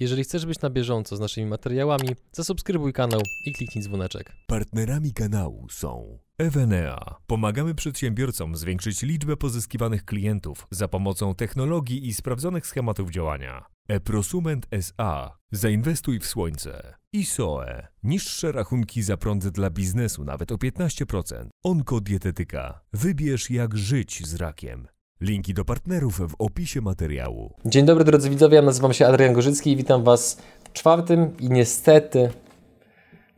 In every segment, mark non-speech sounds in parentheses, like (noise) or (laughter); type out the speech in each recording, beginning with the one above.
Jeżeli chcesz być na bieżąco z naszymi materiałami, zasubskrybuj kanał i kliknij dzwoneczek. Partnerami kanału są Evenea. Pomagamy przedsiębiorcom zwiększyć liczbę pozyskiwanych klientów za pomocą technologii i sprawdzonych schematów działania. Eprosument SA. Zainwestuj w słońce. ISOE. Niższe rachunki za prąd dla biznesu nawet o 15%. Onkodietetyka. Wybierz jak żyć z rakiem. Linki do partnerów w opisie materiału. Dzień dobry drodzy widzowie, ja nazywam się Adrian Gorzycki i witam Was w czwartym i niestety,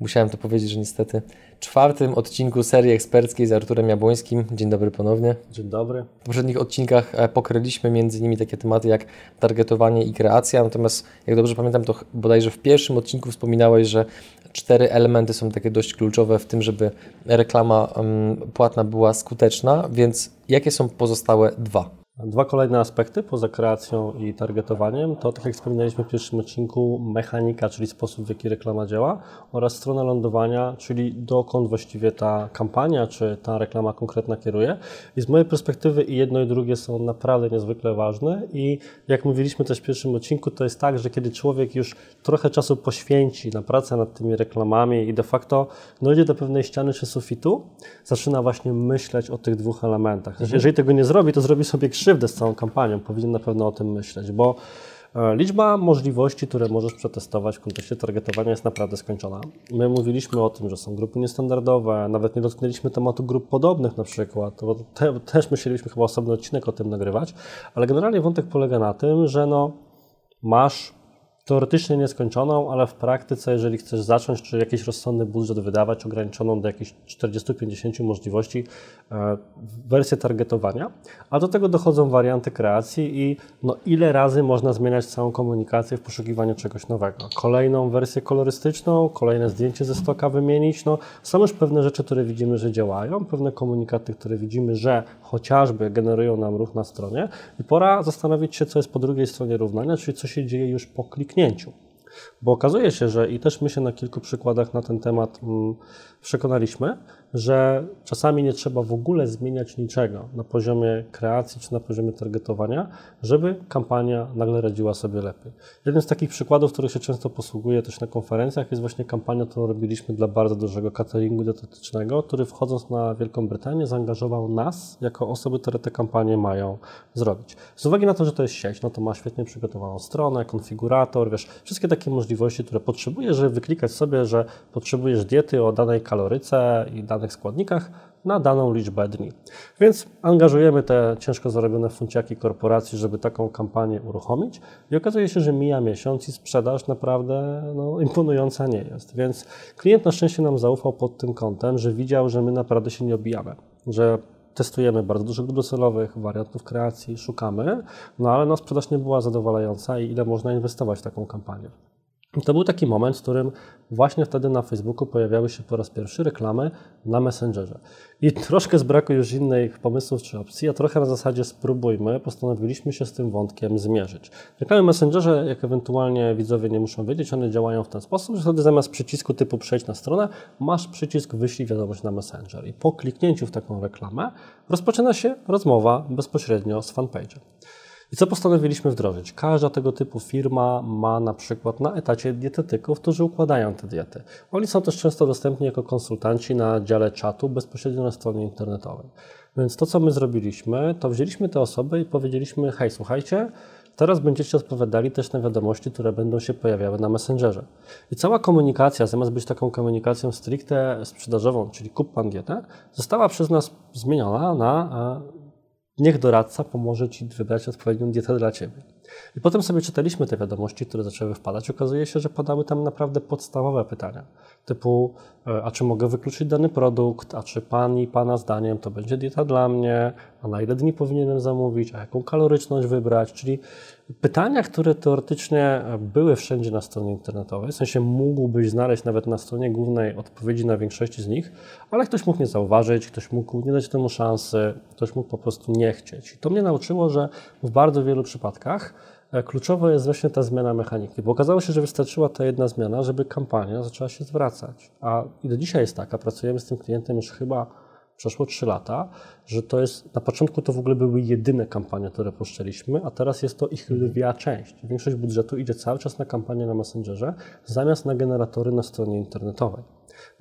musiałem to powiedzieć, że niestety, czwartym odcinku serii eksperckiej z Arturem Jabłońskim. Dzień dobry ponownie. Dzień dobry. W poprzednich odcinkach e, pokryliśmy między innymi takie tematy jak targetowanie i kreacja, natomiast jak dobrze pamiętam, to bodajże w pierwszym odcinku wspominałeś, że cztery elementy są takie dość kluczowe w tym, żeby reklama płatna była skuteczna, więc jakie są pozostałe dwa? Dwa kolejne aspekty poza kreacją i targetowaniem to, tak jak wspominaliśmy w pierwszym odcinku, mechanika, czyli sposób, w jaki reklama działa oraz strona lądowania, czyli dokąd właściwie ta kampania czy ta reklama konkretna kieruje. I z mojej perspektywy i jedno i drugie są naprawdę niezwykle ważne i jak mówiliśmy też w pierwszym odcinku, to jest tak, że kiedy człowiek już trochę czasu poświęci na pracę nad tymi reklamami i de facto dojdzie do pewnej ściany czy sufitu, zaczyna właśnie myśleć o tych dwóch elementach. Znaczy, Jeżeli tego nie zrobi, to zrobi sobie krzywdę z całą kampanią. Powinien na pewno o tym myśleć, bo e, liczba możliwości, które możesz przetestować w kontekście targetowania jest naprawdę skończona. My mówiliśmy o tym, że są grupy niestandardowe, nawet nie dotknęliśmy tematu grup podobnych na przykład, bo te, też musieliśmy chyba osobny odcinek o tym nagrywać, ale generalnie wątek polega na tym, że no, masz teoretycznie nieskończoną, ale w praktyce, jeżeli chcesz zacząć, czy jakiś rozsądny budżet wydawać, ograniczoną do jakichś 40-50 możliwości, e, wersję targetowania, a do tego dochodzą warianty kreacji i no, ile razy można zmieniać całą komunikację w poszukiwaniu czegoś nowego. Kolejną wersję kolorystyczną, kolejne zdjęcie ze stoka wymienić, no, są już pewne rzeczy, które widzimy, że działają, pewne komunikaty, które widzimy, że chociażby generują nam ruch na stronie i pora zastanowić się, co jest po drugiej stronie równania, czyli co się dzieje już po kliknięciu. Bo okazuje się, że i też my się na kilku przykładach na ten temat mm, przekonaliśmy, że czasami nie trzeba w ogóle zmieniać niczego na poziomie kreacji czy na poziomie targetowania, żeby kampania nagle radziła sobie lepiej. Jeden z takich przykładów, których się często posługuję też na konferencjach, jest właśnie kampania, którą robiliśmy dla bardzo dużego cateringu dietetycznego, który wchodząc na Wielką Brytanię zaangażował nas jako osoby, które te kampanie mają zrobić. Z uwagi na to, że to jest sieć, no to ma świetnie przygotowaną stronę, konfigurator, wiesz, wszystkie takie możliwości, które potrzebujesz, żeby wyklikać sobie, że potrzebujesz diety o danej kaloryce i danych składnikach na daną liczbę dni. Więc angażujemy te ciężko zarobione funciaki korporacji, żeby taką kampanię uruchomić i okazuje się, że mija miesiąc i sprzedaż naprawdę no, imponująca nie jest. Więc klient na szczęście nam zaufał pod tym kątem, że widział, że my naprawdę się nie obijamy, że testujemy bardzo dużo grup docelowych, wariantów kreacji, szukamy, no ale no, sprzedaż nie była zadowalająca i ile można inwestować w taką kampanię. To był taki moment, w którym właśnie wtedy na Facebooku pojawiały się po raz pierwszy reklamy na Messengerze. I troszkę z braku już innych pomysłów czy opcji, a trochę na zasadzie spróbujmy, postanowiliśmy się z tym wątkiem zmierzyć. Reklamy Messengerze, jak ewentualnie widzowie nie muszą wiedzieć, one działają w ten sposób, że wtedy zamiast przycisku typu przejdź na stronę, masz przycisk wyślij wiadomość na Messenger. I po kliknięciu w taką reklamę rozpoczyna się rozmowa bezpośrednio z fanpage'em. I co postanowiliśmy wdrożyć? Każda tego typu firma ma na przykład na etacie dietetyków, którzy układają te diety. Oni są też często dostępni jako konsultanci na dziale czatu bezpośrednio na stronie internetowej. Więc to, co my zrobiliśmy, to wzięliśmy te osoby i powiedzieliśmy: hej, słuchajcie, teraz będziecie odpowiadali też na wiadomości, które będą się pojawiały na Messengerze. I cała komunikacja, zamiast być taką komunikacją stricte sprzedażową, czyli kup pan dietę, została przez nas zmieniona na e, niech doradca pomoże Ci wybrać odpowiednią dietę dla Ciebie. I potem sobie czytaliśmy te wiadomości, które zaczęły wpadać. Okazuje się, że padały tam naprawdę podstawowe pytania, typu a czy mogę wykluczyć dany produkt, a czy Pani, Pana zdaniem to będzie dieta dla mnie, a na ile dni powinienem zamówić, a jaką kaloryczność wybrać, czyli pytania, które teoretycznie były wszędzie na stronie internetowej, w sensie mógłbyś znaleźć nawet na stronie głównej odpowiedzi na większości z nich, ale ktoś mógł nie zauważyć, ktoś mógł nie dać temu szansy, ktoś mógł po prostu nie chcieć. I to mnie nauczyło, że w bardzo wielu przypadkach kluczowa jest właśnie ta zmiana mechaniki, bo okazało się, że wystarczyła ta jedna zmiana, żeby kampania zaczęła się zwracać. A i do dzisiaj jest taka, pracujemy z tym klientem już chyba przeszło 3 lata, że to jest, na początku to w ogóle były jedyne kampanie, które puszczaliśmy, a teraz jest to ich lwia część. Większość budżetu idzie cały czas na kampanię na Messengerze, zamiast na generatory na stronie internetowej.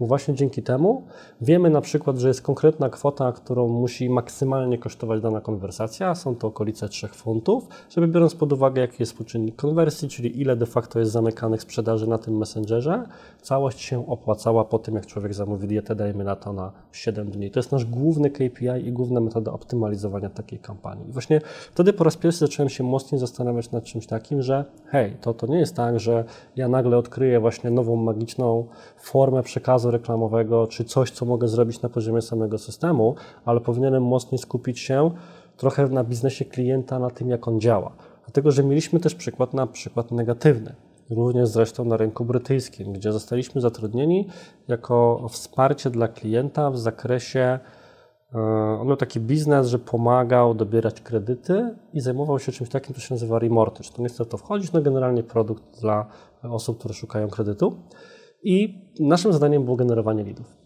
Bo właśnie dzięki temu wiemy na przykład, że jest konkretna kwota, którą musi maksymalnie kosztować dana konwersacja, są to okolice 3 funtów, żeby biorąc pod uwagę, jaki jest współczynnik konwersji, czyli ile de facto jest zamykanych sprzedaży na tym Messengerze, całość się opłacała po tym, jak człowiek zamówi dietę, dajmy na to na 7 dni. To jest nasz główny KPI i główna metoda optymalizowania takiej kampanii. I właśnie wtedy po raz pierwszy zacząłem się mocniej zastanawiać nad czymś takim, że hej, to, to nie jest tak, że ja nagle odkryję właśnie nową magiczną formę przekazu reklamowego, czy coś, co mogę zrobić na poziomie samego systemu, ale powinienem mocniej skupić się trochę na biznesie klienta, na tym, jak on działa. Dlatego, że mieliśmy też przykład na przykład negatywny. Również zresztą na rynku brytyjskim, gdzie zostaliśmy zatrudnieni jako wsparcie dla klienta w zakresie e, on miał taki biznes, że pomagał dobierać kredyty i zajmował się czymś takim, co się nazywa remortgage. To nie chce to wchodzić, no generalnie produkt dla osób, które szukają kredytu. I naszym zadaniem było generowanie lidów.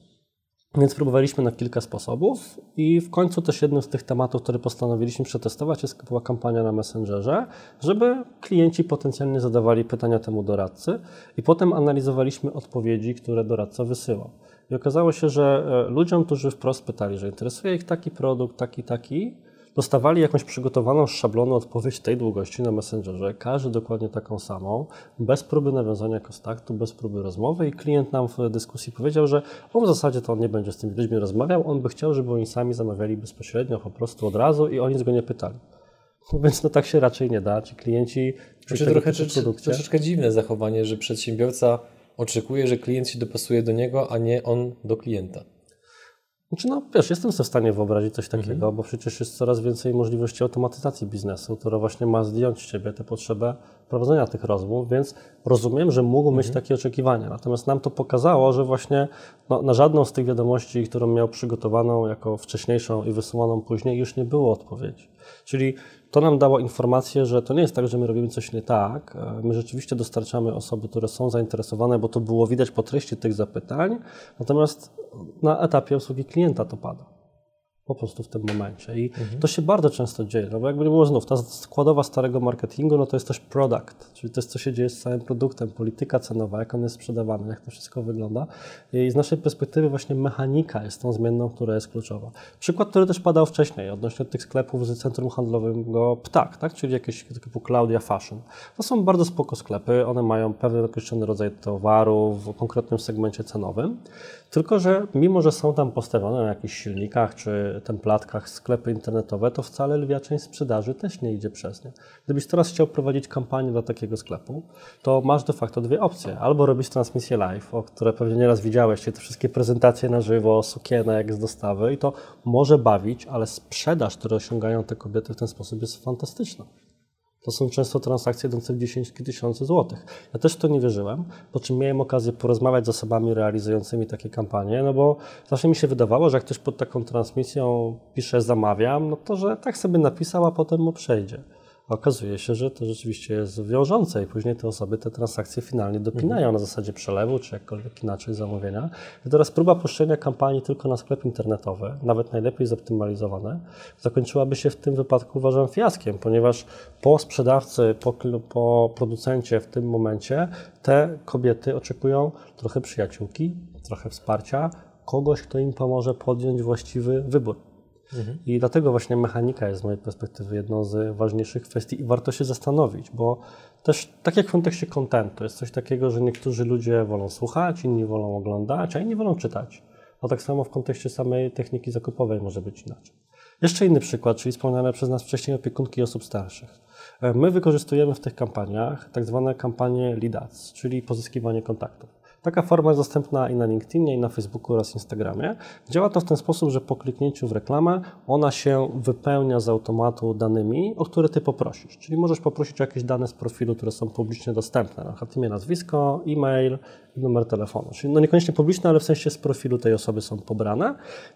Więc próbowaliśmy na kilka sposobów i w końcu też jednym z tych tematów, który postanowiliśmy przetestować, jest, była kampania na Messengerze, żeby klienci potencjalnie zadawali pytania temu doradcy i potem analizowaliśmy odpowiedzi, które doradca wysyłał. I okazało się, że e, ludziom, którzy wprost pytali, że interesuje ich taki produkt, taki, taki, dostawali jakąś przygotowaną z szablonu odpowiedź tej długości na Messengerze, każdy dokładnie taką samą, bez próby nawiązania kontaktu, bez próby rozmowy i klient nam w dyskusji powiedział, że on w zasadzie to on nie będzie z tymi ludźmi rozmawiał, on by chciał, żeby oni sami zamawiali bezpośrednio, po prostu od razu i o nic go nie pytali. No (laughs) więc no tak się raczej nie da. Ci klienci znaczy, trochę produkcie... troszeczkę dziwne zachowanie, że przedsiębiorca oczekuje, że klient się dopasuje do niego, a nie on do klienta. Znaczy, no wiesz, jestem sobie w stanie wyobrazić coś takiego, mhm. bo przecież jest coraz więcej możliwości automatyzacji biznesu, która właśnie ma zdjąć z ciebie tę potrzebę prowadzenia tych rozmów, więc rozumiem, że mógł mhm. mieć takie oczekiwania. Natomiast nam to pokazało, że właśnie no, na żadną z tych wiadomości, którą miał przygotowaną jako wcześniejszą i wysyłaną później, już nie było odpowiedzi. Czyli to nam dało informację, że to nie jest tak, że my robimy coś nie tak. My rzeczywiście dostarczamy osoby, które są zainteresowane, bo to było widać po treści tych zapytań, natomiast na etapie obsługi klienta to pada po prostu w tym momencie. I mhm. to się bardzo często dzieje, no bo jakby było znów, ta składowa starego marketingu, no to jest też product, czyli to jest co się dzieje z całym produktem, polityka cenowa, jak on jest sprzedawany, jak to wszystko wygląda. I z naszej perspektywy właśnie mechanika jest tą zmienną, która jest kluczowa. Przykład, który też padał wcześniej, odnośnie tych sklepów z centrum handlowego Ptak, tak? czyli jakieś typu Claudia Fashion. To są bardzo spoko sklepy, one mają pewien określony rodzaj towaru w konkretnym segmencie cenowym, tylko że mimo, że są tam postawione na jakichś silnikach czy templatkach sklepy internetowe, to wcale lwia część sprzedaży też nie idzie przez nie. Gdybyś teraz chciał prowadzić kampanię dla takiego sklepu, to masz de facto dwie opcje. Albo robisz transmisję live, o które pewnie nieraz widziałeś, te wszystkie prezentacje na żywo, sukienek z dostawy i to może bawić, ale sprzedaż, które osiągają te kobiety w ten sposób jest fantastyczna. To są często transakcje idące w dziesiątki tysięcy złotych. Ja też w to nie wierzyłem, po czym miałem okazję porozmawiać z osobami realizującymi takie kampanie, no bo zawsze mi się wydawało, że jak ktoś pod taką transmisją pisze zamawiam, no to że tak sobie napisał, a potem mu przejdzie okazuje się, że to rzeczywiście jest wiążące i później te osoby te transakcje finalnie dopinają mhm. na zasadzie przelewu czy jakkolwiek inaczej zamówienia. I teraz próba puszczenia kampanii tylko na sklep internetowy, nawet najlepiej zoptymalizowane, zakończyłaby się w tym wypadku uważam fiaskiem, ponieważ po sprzedawcy, po, po producencie w tym momencie te kobiety oczekują trochę przyjaciółki, trochę wsparcia, kogoś, kto im pomoże podjąć właściwy wybór. Mhm. I dlatego właśnie mechanika jest z mojej perspektywy jedną z ważniejszych kwestii i warto się zastanowić, bo też tak jak w kontekście kontentu, jest coś takiego, że niektórzy ludzie wolą słuchać, inni wolą oglądać, a inni wolą czytać. A tak samo w kontekście samej techniki zakupowej może być inaczej. Jeszcze inny przykład, czyli wspomniane przez nas wcześniej opiekunki osób starszych. E, my wykorzystujemy w tych kampaniach tak zwane kampanie lead ads, czyli pozyskiwanie kontaktów. Taka forma jest dostępna i na LinkedInie, i na Facebooku oraz Instagramie. Działa to w ten sposób, że po kliknięciu w reklamę ona się wypełnia z automatu danymi, o które Ty poprosisz. Czyli możesz poprosić o jakieś dane z profilu, które są publicznie dostępne, na przykład imię, nazwisko, e-mail numer telefonu. Czyli no niekoniecznie publiczne, ale w sensie z profilu tej osoby są pobrane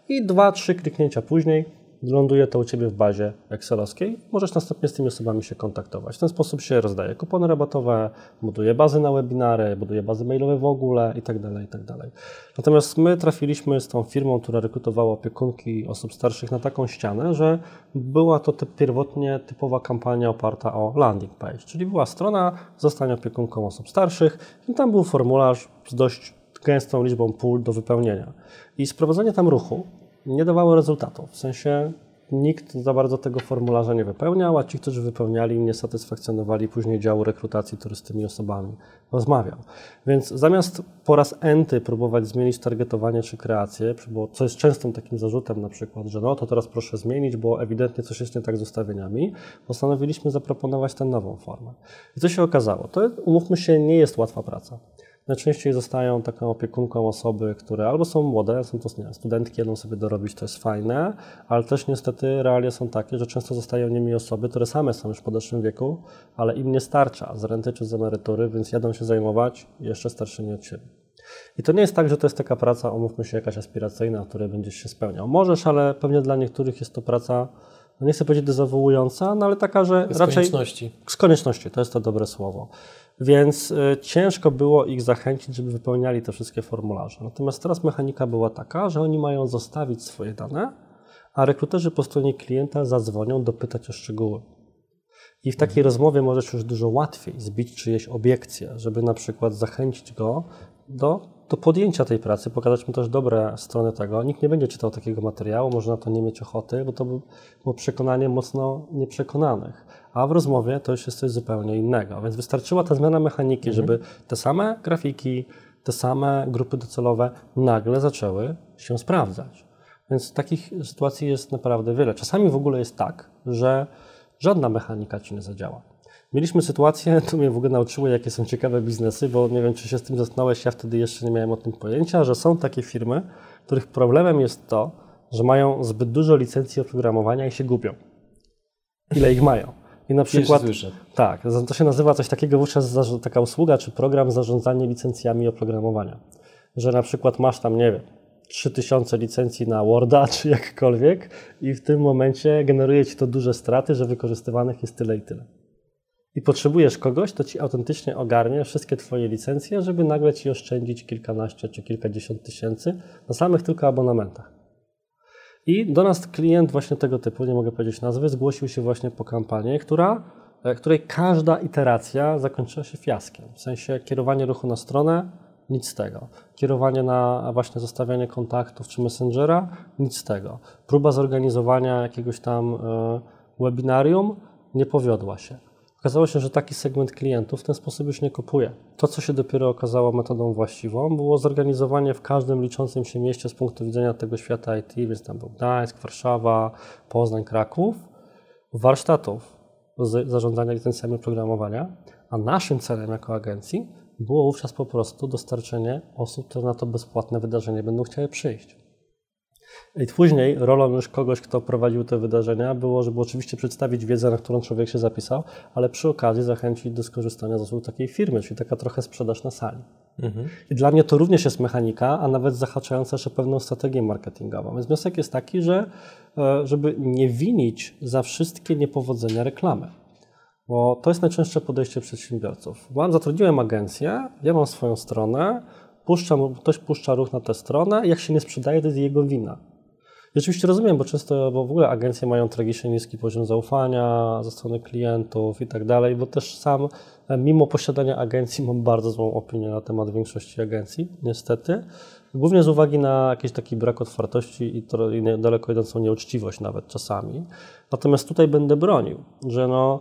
i dwa, trzy kliknięcia później ląduje to u Ciebie w bazie excelowskiej, możesz następnie z tymi osobami się kontaktować. W ten sposób się rozdaje kupony rabatowe, buduje bazy na webinary, buduje bazy mailowe w ogóle itd., tak itd. Tak Natomiast my trafiliśmy z tą firmą, która rekrutowała opiekunki osób starszych na taką ścianę, że była to typ, pierwotnie typowa kampania oparta o landing page, czyli była strona zostań opiekunką osób starszych i tam był formularz z dość gęstą liczbą pól do wypełnienia. I sprowadzenie tam ruchu nie dawało rezultatów. W sensie nikt za bardzo tego formularza nie wypełniał, a ci, którzy wypełniali, nie satysfakcjonowali później działu rekrutacji, który z tymi osobami rozmawiał. Więc zamiast po raz enty próbować zmienić targetowanie czy kreację, bo co jest częstym takim zarzutem na przykład, że no to teraz proszę zmienić, bo ewidentnie coś jest nie tak z ustawieniami, postanowiliśmy zaproponować tę nową formę. I co się okazało? To, umówmy się, nie jest łatwa praca. Najczęściej zostają taką opiekunką osoby, które albo są młode, są to nie, studentki, jedą sobie dorobić, to jest fajne, ale też niestety realia są takie, że często zostają nimi osoby, które same są już w podeszłym wieku, ale im nie starcza z renty czy z emerytury, więc jadą się zajmować jeszcze starszymi od siebie. I to nie jest tak, że to jest taka praca, omówmy się, jakaś aspiracyjna, w której będziesz się spełniał. Możesz, ale pewnie dla niektórych jest to praca, no nie chcę powiedzieć dezawuująca, no ale taka, że z raczej... konieczności. Z konieczności, to jest to dobre słowo. Więc y, ciężko było ich zachęcić, żeby wypełniali te wszystkie formularze. Natomiast teraz mechanika była taka, że oni mają zostawić swoje dane, a rekruterzy po stronie klienta zadzwonią dopytać o szczegóły. I w takiej rozmowie możesz już dużo łatwiej zbić czyjeś obiekcje, żeby na przykład zachęcić go do, do podjęcia tej pracy, pokazać mu też dobre strony tego. Nikt nie będzie czytał takiego materiału, może na to nie mieć ochoty, bo to było przekonanie mocno nieprzekonanych a w rozmowie to już jest coś zupełnie innego. Więc wystarczyła ta zmiana mechaniki, mhm. żeby te same grafiki, te same grupy docelowe nagle zaczęły się sprawdzać. Więc takich sytuacji jest naprawdę wiele. Czasami w ogóle jest tak, że żadna mechanika ci nie zadziała. Mieliśmy sytuację, (laughs) tu mnie w ogóle nauczyły, jakie są ciekawe biznesy, bo nie wiem, czy się z tym zastanawiałeś, ja wtedy jeszcze nie miałem o tym pojęcia, że są takie firmy, których problemem jest to, że mają zbyt dużo licencji oprogramowania i się gubią. Ile ich mają? I na przykład. Tak, to się nazywa coś takiego wówczas taka usługa czy program zarządzania licencjami oprogramowania. Że na przykład masz tam, nie wiem, 3000 licencji na Worda czy jakkolwiek i w tym momencie generuje ci to duże straty, że wykorzystywanych jest tyle i tyle. I potrzebujesz kogoś, kto ci autentycznie ogarnie wszystkie twoje licencje, żeby nagle ci oszczędzić kilkanaście czy kilkadziesiąt tysięcy na samych tylko abonamentach. I do nas klient właśnie tego typu, nie mogę powiedzieć nazwy, zgłosił się właśnie po kampanii, która, e, której każda iteracja zakończyła się fiaskiem. W sensie kierowanie ruchu na stronę, nic z tego. Kierowanie na właśnie zostawianie kontaktów czy messengera, nic z tego. Próba zorganizowania jakiegoś tam e, webinarium nie powiodła się. Okazało się, że taki segment klientów w ten sposób już nie kupuje. To, co się dopiero okazało metodą właściwą, było zorganizowanie w każdym liczącym się mieście z punktu widzenia tego świata IT, więc tam był Gdańsk, Warszawa, Poznań, Kraków, warsztatów zarządzania licencjami oprogramowania, a naszym celem jako agencji było wówczas po prostu dostarczenie osób, które na to bezpłatne wydarzenie będą chciały przyjść. I później rolą już kogoś, kto prowadził te wydarzenia, było, żeby oczywiście przedstawić wiedzę, na którą człowiek się zapisał, ale przy okazji zachęcić do skorzystania z usług takiej firmy, czyli taka trochę sprzedaż na sali. Mhm. I dla mnie to również jest mechanika, a nawet zahaczająca jeszcze pewną strategię marketingową. Więc wniosek jest taki, że e, żeby nie winić za wszystkie niepowodzenia reklamy. Bo to jest najczęstsze podejście przedsiębiorców. Bo zatrudniłem agencję, ja mam swoją stronę, puszczam, ktoś puszcza ruch na tę stronę, jak się nie sprzedaje, to jest jego wina. I oczywiście rozumiem, bo często, bo w ogóle agencje mają tragicznie niski poziom zaufania ze strony klientów i tak dalej, bo też sam, e, mimo posiadania agencji, mam bardzo złą opinię na temat większości agencji, niestety. Głównie z uwagi na jakiś taki brak otwartości i, to, i daleko idącą nieuczciwość nawet czasami. Natomiast tutaj będę bronił, że no,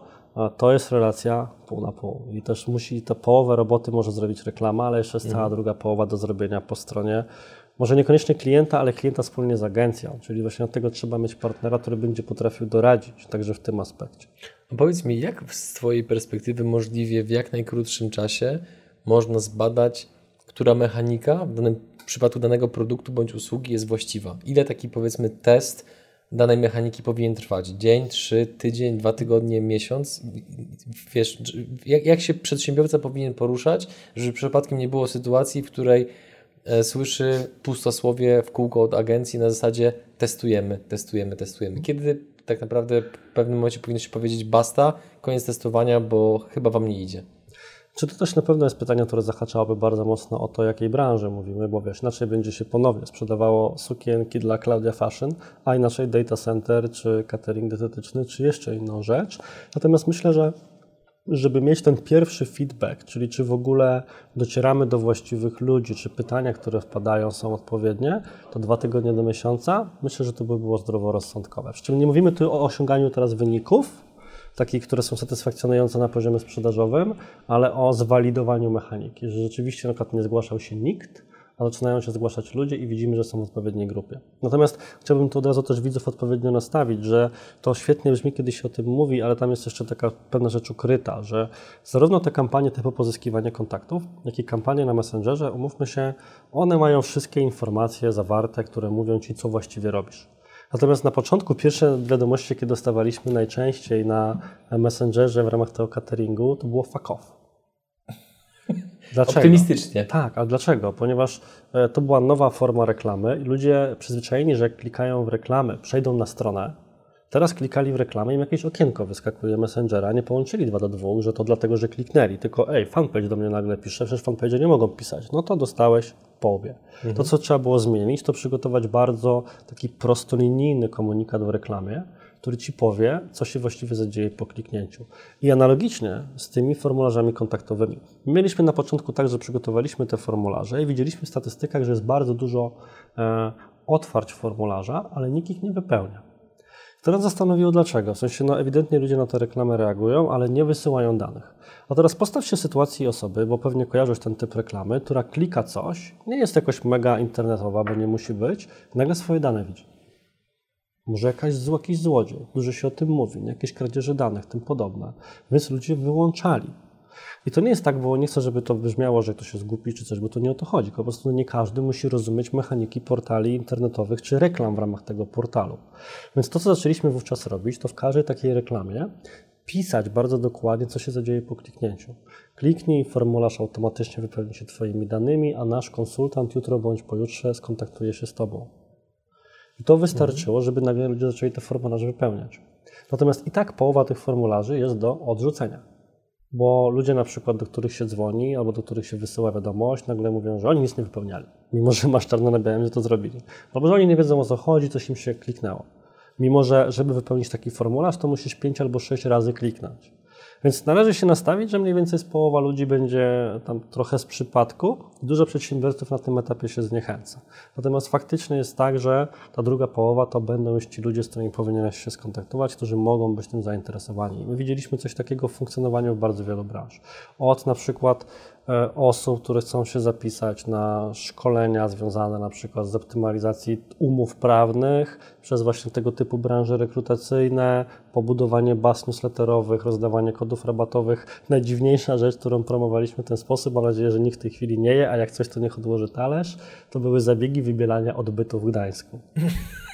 to jest relacja pół na pół. I też musi tę połowę roboty może zrobić reklama, ale jeszcze jest mhm. cała druga połowa do zrobienia po stronie może niekoniecznie klienta, ale klienta wspólnie z agencją, czyli właśnie od tego trzeba mieć partnera, który będzie potrafił doradzić, także w tym aspekcie. A powiedz mi, jak z Twojej perspektywy możliwie w jak najkrótszym czasie można zbadać, która mechanika w danym przypadku danego produktu bądź usługi jest właściwa? Ile taki powiedzmy test danej mechaniki powinien trwać? Dzień, trzy, tydzień, dwa tygodnie, miesiąc? Wiesz, jak, jak się przedsiębiorca powinien poruszać, żeby przypadkiem nie było sytuacji, w której e, słyszy pustosłowie w kółko od agencji na zasadzie testujemy, testujemy, testujemy. Kiedy tak naprawdę w pewnym momencie powinno się powiedzieć basta, koniec testowania, bo chyba Wam nie idzie. Czy to też na pewno jest pytanie, które zahaczałoby bardzo mocno o to, jakiej branży mówimy, bo wiesz, inaczej będzie się ponownie sprzedawało sukienki dla Claudia Fashion, a inaczej data center, czy catering dietetyczny, czy jeszcze inną rzecz. Natomiast myślę, że żeby mieć ten pierwszy feedback, czyli czy w ogóle docieramy do właściwych ludzi, czy pytania, które wpadają, są odpowiednie, to dwa tygodnie do miesiąca, myślę, że to by było zdroworozsądkowe. Przy czym nie mówimy tu o osiąganiu teraz wyników, takich, które są satysfakcjonujące na poziomie sprzedażowym, ale o zwalidowaniu mechaniki, że rzeczywiście na przykład nie zgłaszał się nikt, a zaczynają się zgłaszać ludzie i widzimy, że są w odpowiedniej grupie. Natomiast chciałbym tu od razu też widzów odpowiednio nastawić, że to świetnie brzmi, kiedy się o tym mówi, ale tam jest jeszcze taka pewna rzecz ukryta, że zarówno te kampanie typu pozyskiwania kontaktów, jak i kampanie na Messengerze, umówmy się, one mają wszystkie informacje zawarte, które mówią Ci, co właściwie robisz. Natomiast na początku pierwsze wiadomości, jakie dostawaliśmy najczęściej na Messengerze w ramach tego cateringu, to było fuck off. Dlaczego? (laughs) Optymistycznie. Tak, a dlaczego? Ponieważ e, to była nowa forma reklamy i ludzie przyzwyczajeni, że jak klikają w reklamę, przejdą na stronę, teraz klikali w reklamę i im jakieś okienko wyskakuje Messengera, nie połączyli dwa do dwóch, że to dlatego, że kliknęli, tylko ej, fanpage do mnie nagle pisze, przecież fanpage nie mogą pisać. No to dostałeś połowie. Mhm. To, co trzeba było zmienić, to przygotować bardzo taki prostolinijny komunikat w reklamie, który ci powie, co się właściwie zadzieje po kliknięciu. I analogicznie z tymi formularzami kontaktowymi. Mieliśmy na początku tak, że przygotowaliśmy te formularze i widzieliśmy w statystykach, że jest bardzo dużo e, otwarć formularza, ale nikt ich nie wypełnia. Nas zastanowiło dlaczego. W sensie, no ewidentnie ludzie na te reklamy reagują, ale nie wysyłają danych. A teraz postaw się sytuacji osoby, bo pewnie kojarzysz ten typ reklamy, która klika coś, nie jest jakoś mega internetowa, bo nie musi być, nagle swoje dane widzi. Może jakaś, jakiś złodziej, dużo się o tym mówi, jakieś kradzieże danych, tym podobne. Więc ludzie wyłączali. I to nie jest tak, bo nie chcę, żeby to brzmiało, że to się zgubi czy coś, bo to nie o to chodzi. Po prostu nie każdy musi rozumieć mechaniki portali internetowych czy reklam w ramach tego portalu. Więc to, co zaczęliśmy wówczas robić, to w każdej takiej reklamie pisać bardzo dokładnie, co się zadzieje po kliknięciu. Kliknij, formularz automatycznie wypełni się Twoimi danymi, a nasz konsultant jutro bądź pojutrze skontaktuje się z Tobą. I to wystarczyło, żeby nagle ludzie zaczęli te formularze wypełniać. Natomiast i tak połowa tych formularzy jest do odrzucenia. Bo ludzie na przykład, do których się dzwoni albo do których się wysyła wiadomość, nagle mówią, że oni nic nie wypełniali, mimo że masz czarno na białym, że to zrobili. Albo że oni nie wiedzą o co chodzi, coś im się kliknęło. Mimo, że żeby wypełnić taki formularz, to musisz pięć albo sześć razy kliknąć. Więc należy się nastawić, że mniej więcej z połowa ludzi będzie tam trochę z przypadku. Dużo przedsiębiorców na tym etapie się zniechęca. Natomiast faktycznie jest tak, że ta druga połowa to będą już ci ludzie, z którymi powinieneś się skontaktować, którzy mogą być tym zainteresowani. My widzieliśmy coś takiego w funkcjonowaniu w bardzo wielu branż. Od na przykład osób, które chcą się zapisać na szkolenia związane na przykład z optymalizacji umów prawnych przez właśnie tego typu branże rekrutacyjne, pobudowanie baz newsletterowych, rozdawanie kodów rabatowych. Najdziwniejsza rzecz, którą promowaliśmy w ten sposób, mam nadzieję, że nikt w tej chwili nie je, a jak coś to niech odłoży talerz, to były zabiegi wybielania odbytu w Gdańsku. (laughs)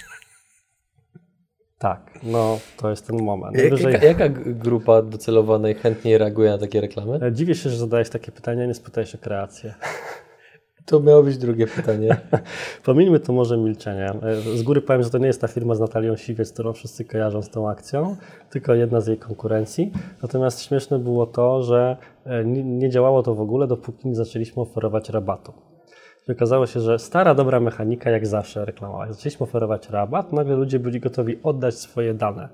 Tak, no to jest ten moment. Najwyżej... Jaka, jaka grupa docelowa najchętniej reaguje na takie reklamy? E, dziwię się, że zadajesz takie pytania, nie spytałeś o kreację. (laughs) To miało być drugie pytanie. (laughs) Pomińmy to może milczenie. E, z góry powiem, że to nie jest ta firma z Natalią Siwiec, którą wszyscy kojarzą z tą akcją, tylko jedna z jej konkurencji. Natomiast śmieszne było to, że e, nie działało to w ogóle, dopóki nie zaczęliśmy oferować rabatu. I okazało się, że stara, dobra mechanika, jak zawsze reklamowała. Zaczęliśmy oferować rabat, nagle ludzie byli gotowi oddać swoje dane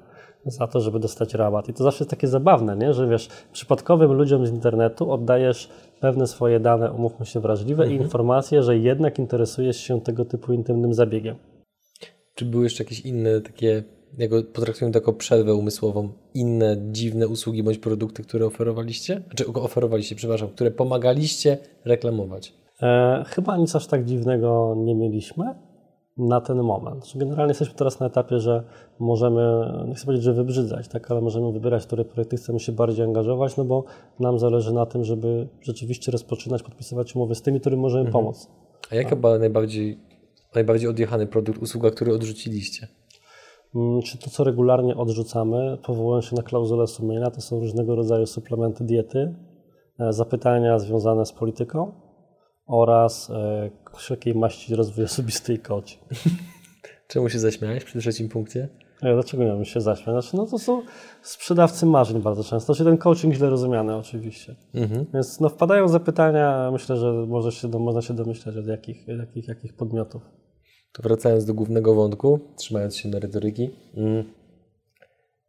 za to, żeby dostać rabat. I to zawsze jest takie zabawne, nie? że wiesz, przypadkowym ludziom z internetu oddajesz pewne swoje dane, umówmy się, wrażliwe mhm. i informacje, że jednak interesujesz się tego typu intymnym zabiegiem. Czy były jeszcze jakieś inne takie, jak potraktujemy to jako przerwę umysłową, inne dziwne usługi bądź produkty, które oferowaliście? Znaczy oferowaliście, przepraszam, które pomagaliście reklamować? E, chyba nic aż tak dziwnego nie mieliśmy na ten moment. Generalnie jesteśmy teraz na etapie, że możemy, nie chcę powiedzieć, że wybrzydzać, tak, ale możemy wybierać, które projekty chcemy się bardziej angażować, no bo nam zależy na tym, żeby rzeczywiście rozpoczynać, podpisywać umowy z tymi, którym możemy mhm. pomóc. A jaka była najbardziej, najbardziej odjechany produkt, usługa, który odrzuciliście? Mm, czy to, co regularnie odrzucamy, powołując się na klauzulę sumienia, to są różnego rodzaju suplementy diety, e, zapytania związane z polityką, oraz e, wszelkiej maści rozwój osobisty i coaching. Czemu się zaśmiałeś przy trzecim punkcie? Ja, dlaczego miałbym się zaśmiać? Znaczy, no to są sprzedawcy marzeń bardzo często. Znaczy ten coaching źle rozumiany oczywiście. Mhm. Więc no, wpadają zapytania, myślę, że może się, można się domyślać od jakich, jakich, jakich podmiotów. To wracając do głównego wątku, trzymając się merytoryki. Mm.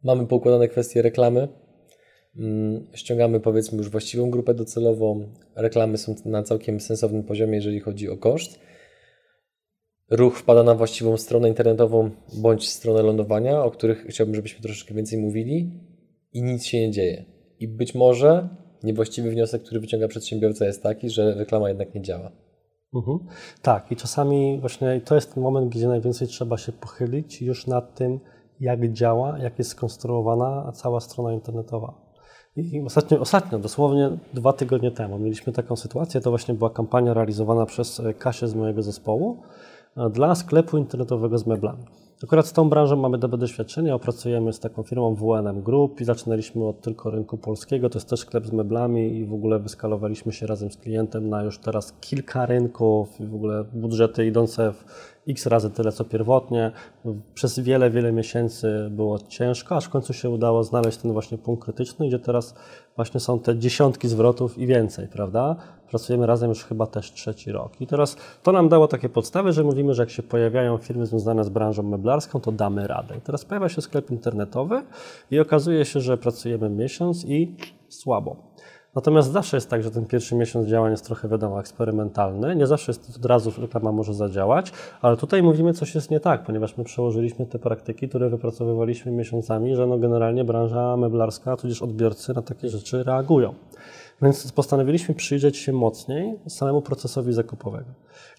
Mamy poukładane kwestie reklamy. Mm. Ściągamy powiedzmy już właściwą grupę docelową. Reklamy są na całkiem sensownym poziomie, jeżeli chodzi o koszt ruch wpada na właściwą stronę internetową bądź stronę lądowania, o których chciałbym, żebyśmy troszeczkę więcej mówili i nic się nie dzieje. I być może niewłaściwy wniosek, który wyciąga przedsiębiorca jest taki, że reklama jednak nie działa. Mhm. Tak, i czasami właśnie to jest ten moment, gdzie najwięcej trzeba się pochylić już nad tym, jak działa, jak jest skonstruowana cała strona internetowa. I ostatnio, ostatnio, dosłownie dwa tygodnie temu, mieliśmy taką sytuację. To właśnie była kampania realizowana przez Kasię z mojego zespołu, dla sklepu internetowego z meblami. Akurat z tą branżą mamy dobre doświadczenie, opracujemy z taką firmą WNM Group i zaczynaliśmy od tylko rynku polskiego, to jest też sklep z meblami i w ogóle wyskalowaliśmy się razem z klientem na już teraz kilka rynków i w ogóle budżety idące w x razy tyle co pierwotnie. Przez wiele, wiele miesięcy było ciężko, aż w końcu się udało znaleźć ten właśnie punkt krytyczny, gdzie teraz właśnie są te dziesiątki zwrotów i więcej, prawda? Pracujemy razem już chyba też trzeci rok. I teraz to nam dało takie podstawy, że mówimy, że jak się pojawiają firmy związane z branżą meblarską, to damy radę. I teraz pojawia się sklep internetowy i okazuje się, że pracujemy miesiąc i słabo. Natomiast zawsze jest tak, że ten pierwszy miesiąc działań jest trochę, wiadomo, eksperymentalny. Nie zawsze jest od razu reklama może zadziałać, ale tutaj mówimy, coś jest nie tak, ponieważ my przełożyliśmy te praktyki, które wypracowywaliśmy miesiącami, że no generalnie branża meblarska, tudzież odbiorcy na takie rzeczy reagują. Więc postanowiliśmy przyjrzeć się mocniej samemu procesowi zakupowego.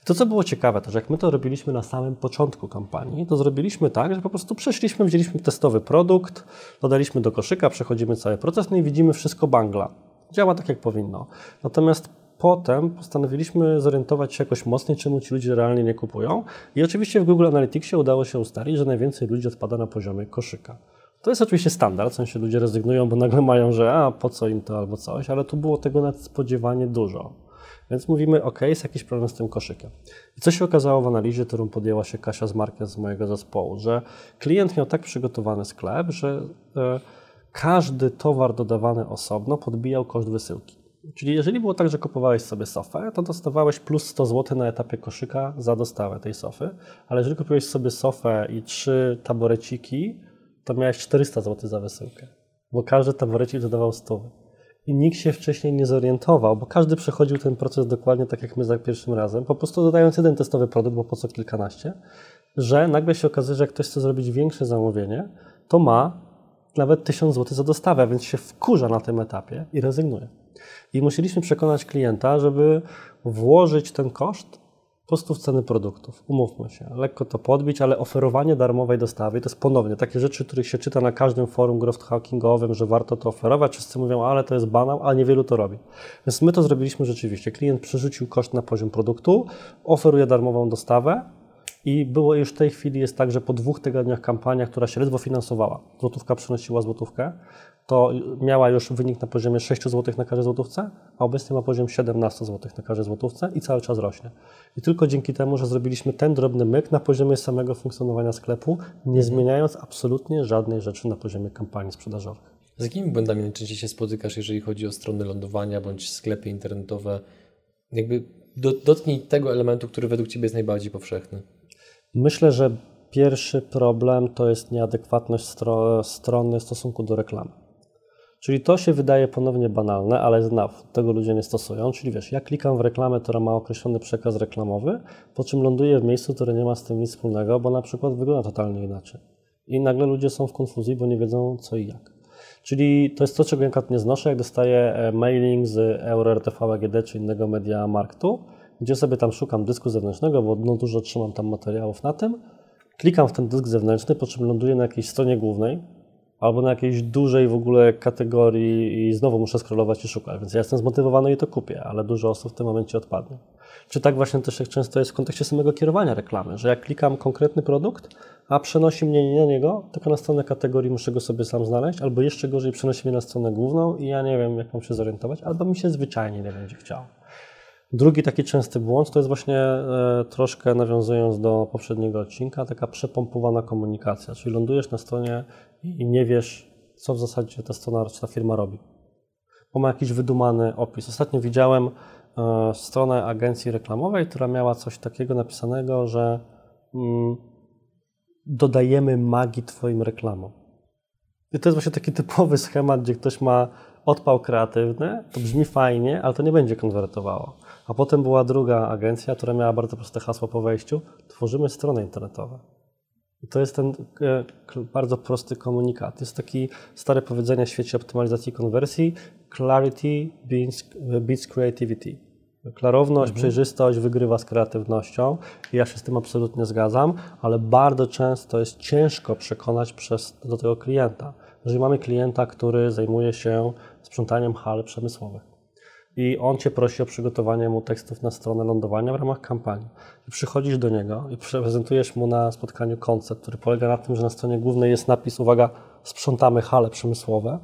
To, co było ciekawe, to że jak my to robiliśmy na samym początku kampanii, to zrobiliśmy tak, że po prostu przeszliśmy, wzięliśmy testowy produkt, dodaliśmy do koszyka, przechodzimy cały proces, no i widzimy wszystko bangla działa tak, jak powinno. Natomiast potem postanowiliśmy zorientować się jakoś mocniej, czemu ci ludzie realnie nie kupują. I oczywiście w Google Analyticsie udało się ustalić, że najwięcej ludzi odpada na poziomie koszyka. To jest oczywiście standard, w sensie ludzie rezygnują, bo nagle mają, że a po co im to albo coś, ale tu było tego nadspodziewanie dużo. Więc mówimy, ok, jest jakiś problem z tym koszykiem. I co się okazało w analizie, którą podjęła się Kasia z Markiem z mojego zespołu, że klient miał tak przygotowany sklep, że e, każdy towar dodawany osobno podbijał koszt wysyłki. Czyli jeżeli było tak, że kupowałeś sobie sofę, to dostawałeś plus 100 zł na etapie koszyka za dostawę tej sofy, ale jeżeli kupiłeś sobie sofę i trzy taboreciki, to miałeś 400 zł za wysyłkę, bo każdy taborecik dodawał 100. I nikt się wcześniej nie zorientował, bo każdy przechodził ten proces dokładnie tak jak my za pierwszym razem, po prostu dodając jeden testowy produkt, bo po co kilkanaście, że nagle się okazuje, że jak ktoś chce zrobić większe zamówienie, to ma nawet 1000 zł za dostawę, więc się wkurza na tym etapie i rezygnuje. I musieliśmy przekonać klienta, żeby włożyć ten koszt po prostu w ceny produktów. Umówmy się, lekko to podbić, ale oferowanie darmowej dostawy to jest ponownie takie rzeczy, których się czyta na każdym forum growth hackingowym, że warto to oferować. Wszyscy mówią, ale to jest banał, a niewielu to robi. Więc my to zrobiliśmy rzeczywiście. Klient przerzucił koszt na poziom produktu, oferuje darmową dostawę, i było już w tej chwili jest tak, że po dwóch tygodniach kampania, która się ledwo finansowała, złotówka przynosiła złotówkę, to miała już wynik na poziomie 6 zł na każdej złotówce, a obecnie ma poziom 17 zł na każdej złotówce i cały czas rośnie. I tylko dzięki temu, że zrobiliśmy ten drobny myk na poziomie samego funkcjonowania sklepu, nie zmieniając absolutnie żadnej rzeczy na poziomie kampanii sprzedażowych. Z jakimi błędami najczęściej się spotykasz, jeżeli chodzi o strony lądowania bądź sklepy internetowe? Jakby dotknij tego elementu, który według Ciebie jest najbardziej powszechny. Myślę, że pierwszy problem to jest nieadekwatność stro strony w stosunku do reklamy. Czyli to się wydaje ponownie banalne, ale znów tego ludzie nie stosują. Czyli wiesz, ja klikam w reklamę, która ma określony przekaz reklamowy, po czym ląduję w miejscu, które nie ma z tym nic wspólnego, bo na przykład wygląda totalnie inaczej. I nagle ludzie są w konfuzji, bo nie wiedzą co i jak. Czyli to jest to, czego ja nie znoszę, jak dostaję e, mailing z EuroRTV AGD czy innego media marktu, gdzie sobie tam szukam dysku zewnętrznego, bo no dużo trzymam tam materiałów na tym. Klikam w ten dysk zewnętrzny, po czym ląduję na jakiejś stronie głównej albo na jakiejś dużej w ogóle kategorii i znowu muszę scrollować i szukać. Więc ja jestem zmotywowany i to kupię, ale dużo osób w tym momencie odpadnie. Czy tak właśnie też jak często jest w kontekście samego kierowania reklamy, że jak klikam konkretny produkt, a przenosi mnie nie na niego, tylko na stronę kategorii muszę go sobie sam znaleźć, albo jeszcze gorzej przenosi mnie na stronę główną i ja nie wiem, jak mam się zorientować, albo mi się zwyczajnie nie będzie chciało. Drugi taki częsty błąd to jest właśnie e, troszkę nawiązując do poprzedniego odcinka, taka przepompowana komunikacja, czyli lądujesz na stronie i nie wiesz, co w zasadzie ta strona czy ta firma robi. Bo ma jakiś wydumany opis. Ostatnio widziałem e, stronę agencji reklamowej, która miała coś takiego napisanego, że mm, dodajemy magii Twoim reklamom. I to jest właśnie taki typowy (laughs) schemat, gdzie ktoś ma odpał kreatywny, to brzmi fajnie, ale to nie będzie konwertowało. A potem była druga agencja, która miała bardzo proste hasło po wejściu: tworzymy strony internetowe. I to jest ten e, bardzo prosty komunikat. Jest taki stare powiedzenie w świecie optymalizacji konwersji: clarity beats, creativity. Klarowność, mhm. przejrzystość wygrywa z kreatywnością ja się z tym absolutnie zgadzam, ale bardzo często jest ciężko przekonać przez, do tego klienta. Jeżeli mamy klienta, który zajmuje się sprzątaniem hal przemysłowych i on Cię prosi o przygotowanie mu tekstów na stronę lądowania w ramach kampanii. I przychodzisz do niego i prezentujesz mu na spotkaniu koncept, który polega na tym, że na stronie głównej jest napis, uwaga, sprzątamy hale przemysłowe,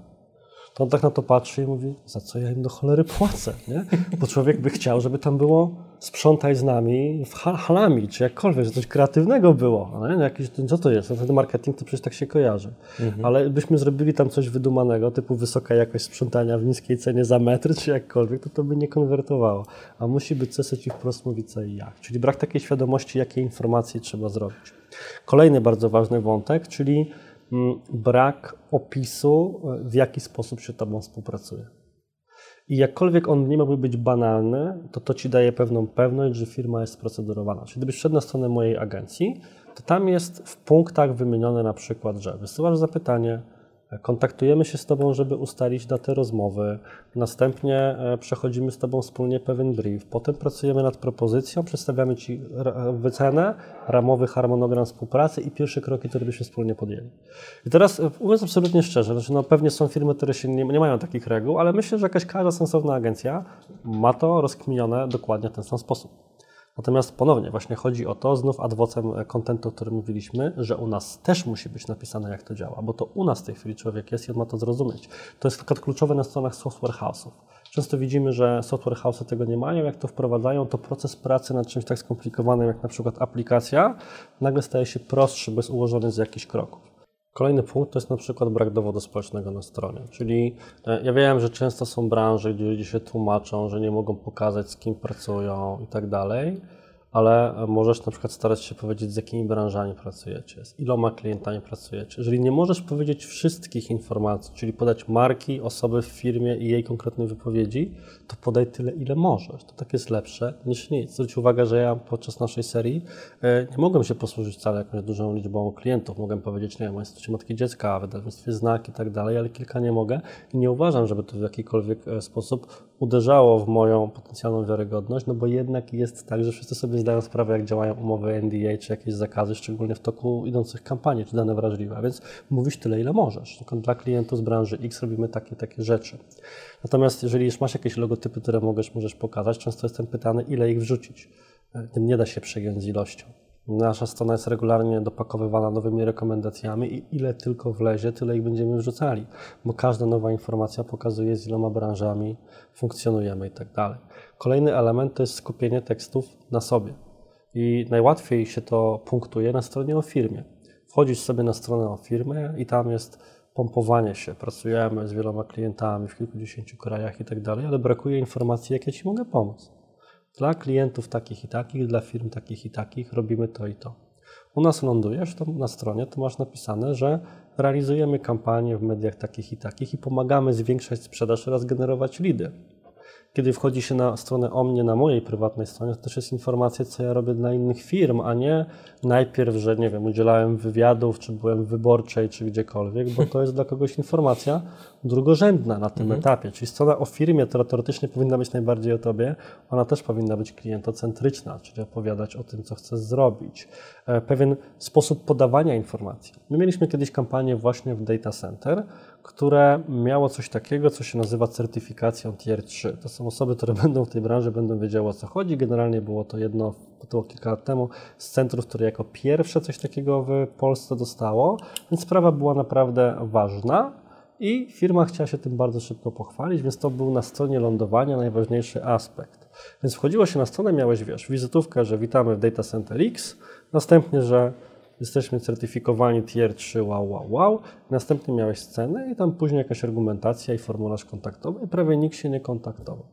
to on tak na to patrzy i mówi, za co ja im do cholery płacę, nie? Bo człowiek by chciał, żeby tam było sprzątaj z nami halami, czy jakkolwiek, że coś kreatywnego było. Nie? Jakiś, co to jest? No ten marketing to przecież tak się kojarzy. Mhm. Ale byśmy zrobili tam coś wydumanego, typu wysoka jakość sprzątania w niskiej cenie za metr, czy jakkolwiek, to to by nie konwertowało. A musi być coś i wprost mówić co i jak. Czyli brak takiej świadomości, jakie informacje trzeba zrobić. Kolejny bardzo ważny wątek, czyli brak opisu, w jaki sposób się Tobą współpracuje. I jakkolwiek on nie miałby być banalny, to to Ci daje pewną pewność, że firma jest procedurowana. Czyli gdybyś szedł na stronę mojej agencji, to tam jest w punktach wymienione na przykład, że wysyłasz zapytanie, Kontaktujemy się z Tobą, żeby ustalić datę rozmowy. Następnie e, przechodzimy z Tobą wspólnie pewien brief. Potem pracujemy nad propozycją, przedstawiamy Ci wycenę, ramowy harmonogram współpracy i pierwsze kroki, które byśmy wspólnie podjęli. I teraz e, mówiąc absolutnie szczerze, znaczy no pewnie są firmy, które się nie, nie mają takich reguł, ale myślę, że jakaś każda sensowna agencja ma to rozkminione dokładnie w ten sam sposób. Natomiast ponownie właśnie chodzi o to, znów adwocem kontentu, o którym mówiliśmy, że u nas też musi być napisane, jak to działa, bo to u nas w tej chwili człowiek jest i on ma to zrozumieć. To jest przykład kluczowe na stronach software house'ów. Często widzimy, że software house'y tego nie mają, jak to wprowadzają, to proces pracy nad czymś tak skomplikowanym jak na przykład aplikacja nagle staje się prostszy, bez ułożony z jakichś kroków. Kolejny punkt to jest na przykład brak dowodu społecznego na stronie. Czyli e, ja wiem, że często są branże, gdzie ludzie się tłumaczą, że nie mogą pokazać, z kim pracują i tak dalej ale możesz na przykład starać się powiedzieć, z jakimi branżami pracujecie, z iloma klientami pracujecie. Jeżeli nie możesz powiedzieć wszystkich informacji, czyli podać marki, osoby w firmie i jej konkretnej wypowiedzi, to podaj tyle, ile możesz. To tak jest lepsze niż nic. Zwróć uwagę, że ja podczas naszej serii e, nie mogłem się posłużyć wcale jakąś dużą liczbą klientów. Mogłem powiedzieć, nie wiem, o Instytucie Matki Dziecka, wydawnictwie Znak i tak dalej, ale kilka nie mogę i nie uważam, żeby to w jakikolwiek e, sposób uderzało w moją potencjalną wiarygodność, no bo jednak jest tak, że wszyscy sobie zdają sprawę, jak działają umowy NDA, czy jakieś zakazy, szczególnie w toku idących kampanii, czy dane wrażliwe. A więc mówisz tyle, ile możesz. Tylko dla klientów z branży X robimy takie, takie rzeczy. Natomiast jeżeli już masz jakieś logotypy, które możesz, możesz pokazać, często jestem pytany, ile ich wrzucić. Tym nie da się przegiąć z ilością. Nasza strona jest regularnie dopakowywana nowymi rekomendacjami i ile tylko wlezie, tyle ich będziemy wrzucali, bo każda nowa informacja pokazuje, z iloma branżami funkcjonujemy i tak dalej. Kolejny element to jest skupienie tekstów na sobie. I najłatwiej się to punktuje na stronie o firmie. Wchodzisz sobie na stronę o firmie i tam jest pompowanie się. Pracujemy z wieloma klientami w kilkudziesięciu krajach i tak dalej, ale brakuje informacji, jak ja Ci mogę pomóc. Dla klientów takich i takich, dla firm takich i takich robimy to i to. U nas lądujesz to na stronie, to masz napisane, że realizujemy kampanie w mediach takich i takich i pomagamy zwiększać sprzedaż oraz generować lidy kiedy wchodzi się na stronę o mnie na mojej prywatnej stronie, to też jest informacja, co ja robię dla innych firm, a nie najpierw, że nie wiem, udzielałem wywiadów, czy byłem w wyborczej, czy gdziekolwiek, bo to jest dla kogoś informacja drugorzędna na tym mhm. etapie. Czyli strona o firmie, która teoretycznie powinna być najbardziej o tobie, ona też powinna być klientocentryczna, czyli opowiadać o tym, co chcesz zrobić. E, pewien sposób podawania informacji. My mieliśmy kiedyś kampanię właśnie w data center, które miało coś takiego, co się nazywa certyfikacją Tier 3. To są osoby, które (laughs) będą w tej branży, będą wiedziały o co chodzi. Generalnie było to jedno, było kilka lat temu, z centrów, które jako pierwsze coś takiego w Polsce dostało, więc sprawa była naprawdę ważna. i firma chciała się tym bardzo szybko pochwalić, więc to był na stronie lądowania najważniejszy aspekt. Więc wchodziło się na stronę, miałeś, wiesz, wizytówkę, że witamy w Data Center X, następnie, że jesteśmy certyfikowani tier 3, wow, wow, wow. Następnie miałeś scenę i tam później jakaś argumentacja i formularz kontaktowy i prawie nikt się nie kontaktował.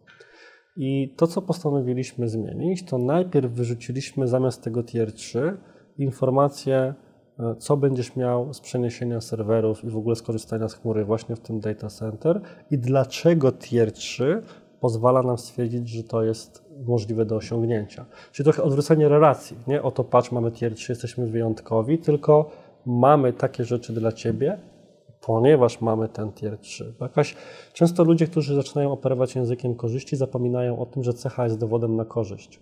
I to, co postanowiliśmy zmienić, to najpierw wyrzuciliśmy zamiast tego tier 3 informacje, e, co będziesz miał z przeniesienia serwerów i w ogóle skorzystania z chmury właśnie w tym data center i dlaczego tier 3 pozwala nam stwierdzić, że to jest możliwe do osiągnięcia. Czyli trochę odwrócenie relacji. Nie oto patrz, mamy tier 3, jesteśmy wyjątkowi, tylko mamy takie rzeczy dla Ciebie, ponieważ mamy ten tier 3. Bo jakaś, często ludzie, którzy zaczynają operować językiem korzyści, zapominają o tym, że cecha jest dowodem na korzyść.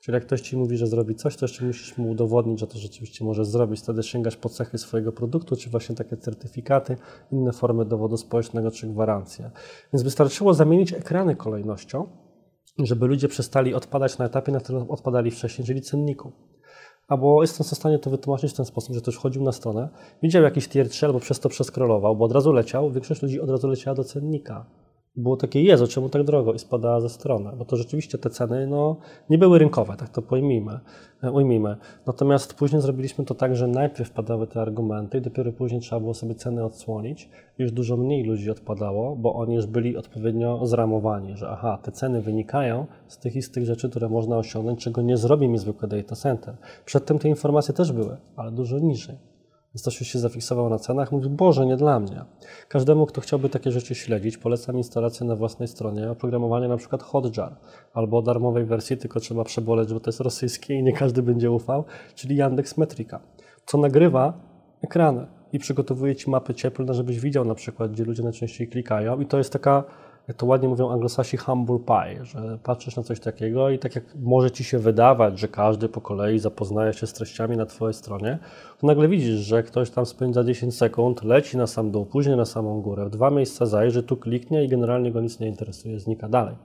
Czyli jak ktoś Ci mówi, że zrobi coś, to jeszcze musisz mu udowodnić, że to rzeczywiście może zrobić. Wtedy sięgasz po cechy swojego produktu, czy właśnie takie certyfikaty, inne formy dowodu społecznego, czy gwarancje. Więc wystarczyło zamienić ekrany kolejnością, żeby ludzie przestali odpadać na etapie, na którym odpadali wcześniej, czyli cenniku. Albo jestem w stanie to wytłumaczyć w ten sposób, że ktoś wchodził na stronę, widział jakiś tier 3 albo przez to przeskrolował, bo od razu leciał, większość ludzi od razu leciała do cennika było takie, Jezu, czemu tak drogo i spadała ze strony, bo to rzeczywiście te ceny no, nie były rynkowe, tak to pojmijmy, e, ujmijmy. Natomiast później zrobiliśmy to tak, że najpierw padały te argumenty i dopiero później trzeba było sobie ceny odsłonić już dużo mniej ludzi odpadało, bo oni już byli odpowiednio zramowani, że aha, te ceny wynikają z tych i z tych rzeczy, które można osiągnąć, czego nie zrobi mi zwykły data center. Przedtem te informacje też były, ale dużo niżej. Już się zafiksował na cenach, mówi, Boże, nie dla mnie. Każdemu, kto chciałby takie rzeczy śledzić, polecam instalację na własnej stronie, oprogramowanie na przykład Hotjar, albo darmowej wersji, tylko trzeba przeboleć, bo to jest rosyjskie i nie każdy będzie ufał, czyli Yandex Metrika, co nagrywa ekrany i przygotowuje Ci mapy cieplne, żebyś widział na przykład, gdzie ludzie najczęściej klikają i to jest taka jak to ładnie mówią anglosasi, humble pie, że patrzysz na coś takiego i tak jak może ci się wydawać, że każdy po kolei zapoznaje się z treściami na twojej stronie, to nagle widzisz, że ktoś tam spędza 10 sekund, leci na sam dół, później na samą górę, w dwa miejsca zajrzy, tu kliknie i generalnie go nic nie interesuje, znika dalej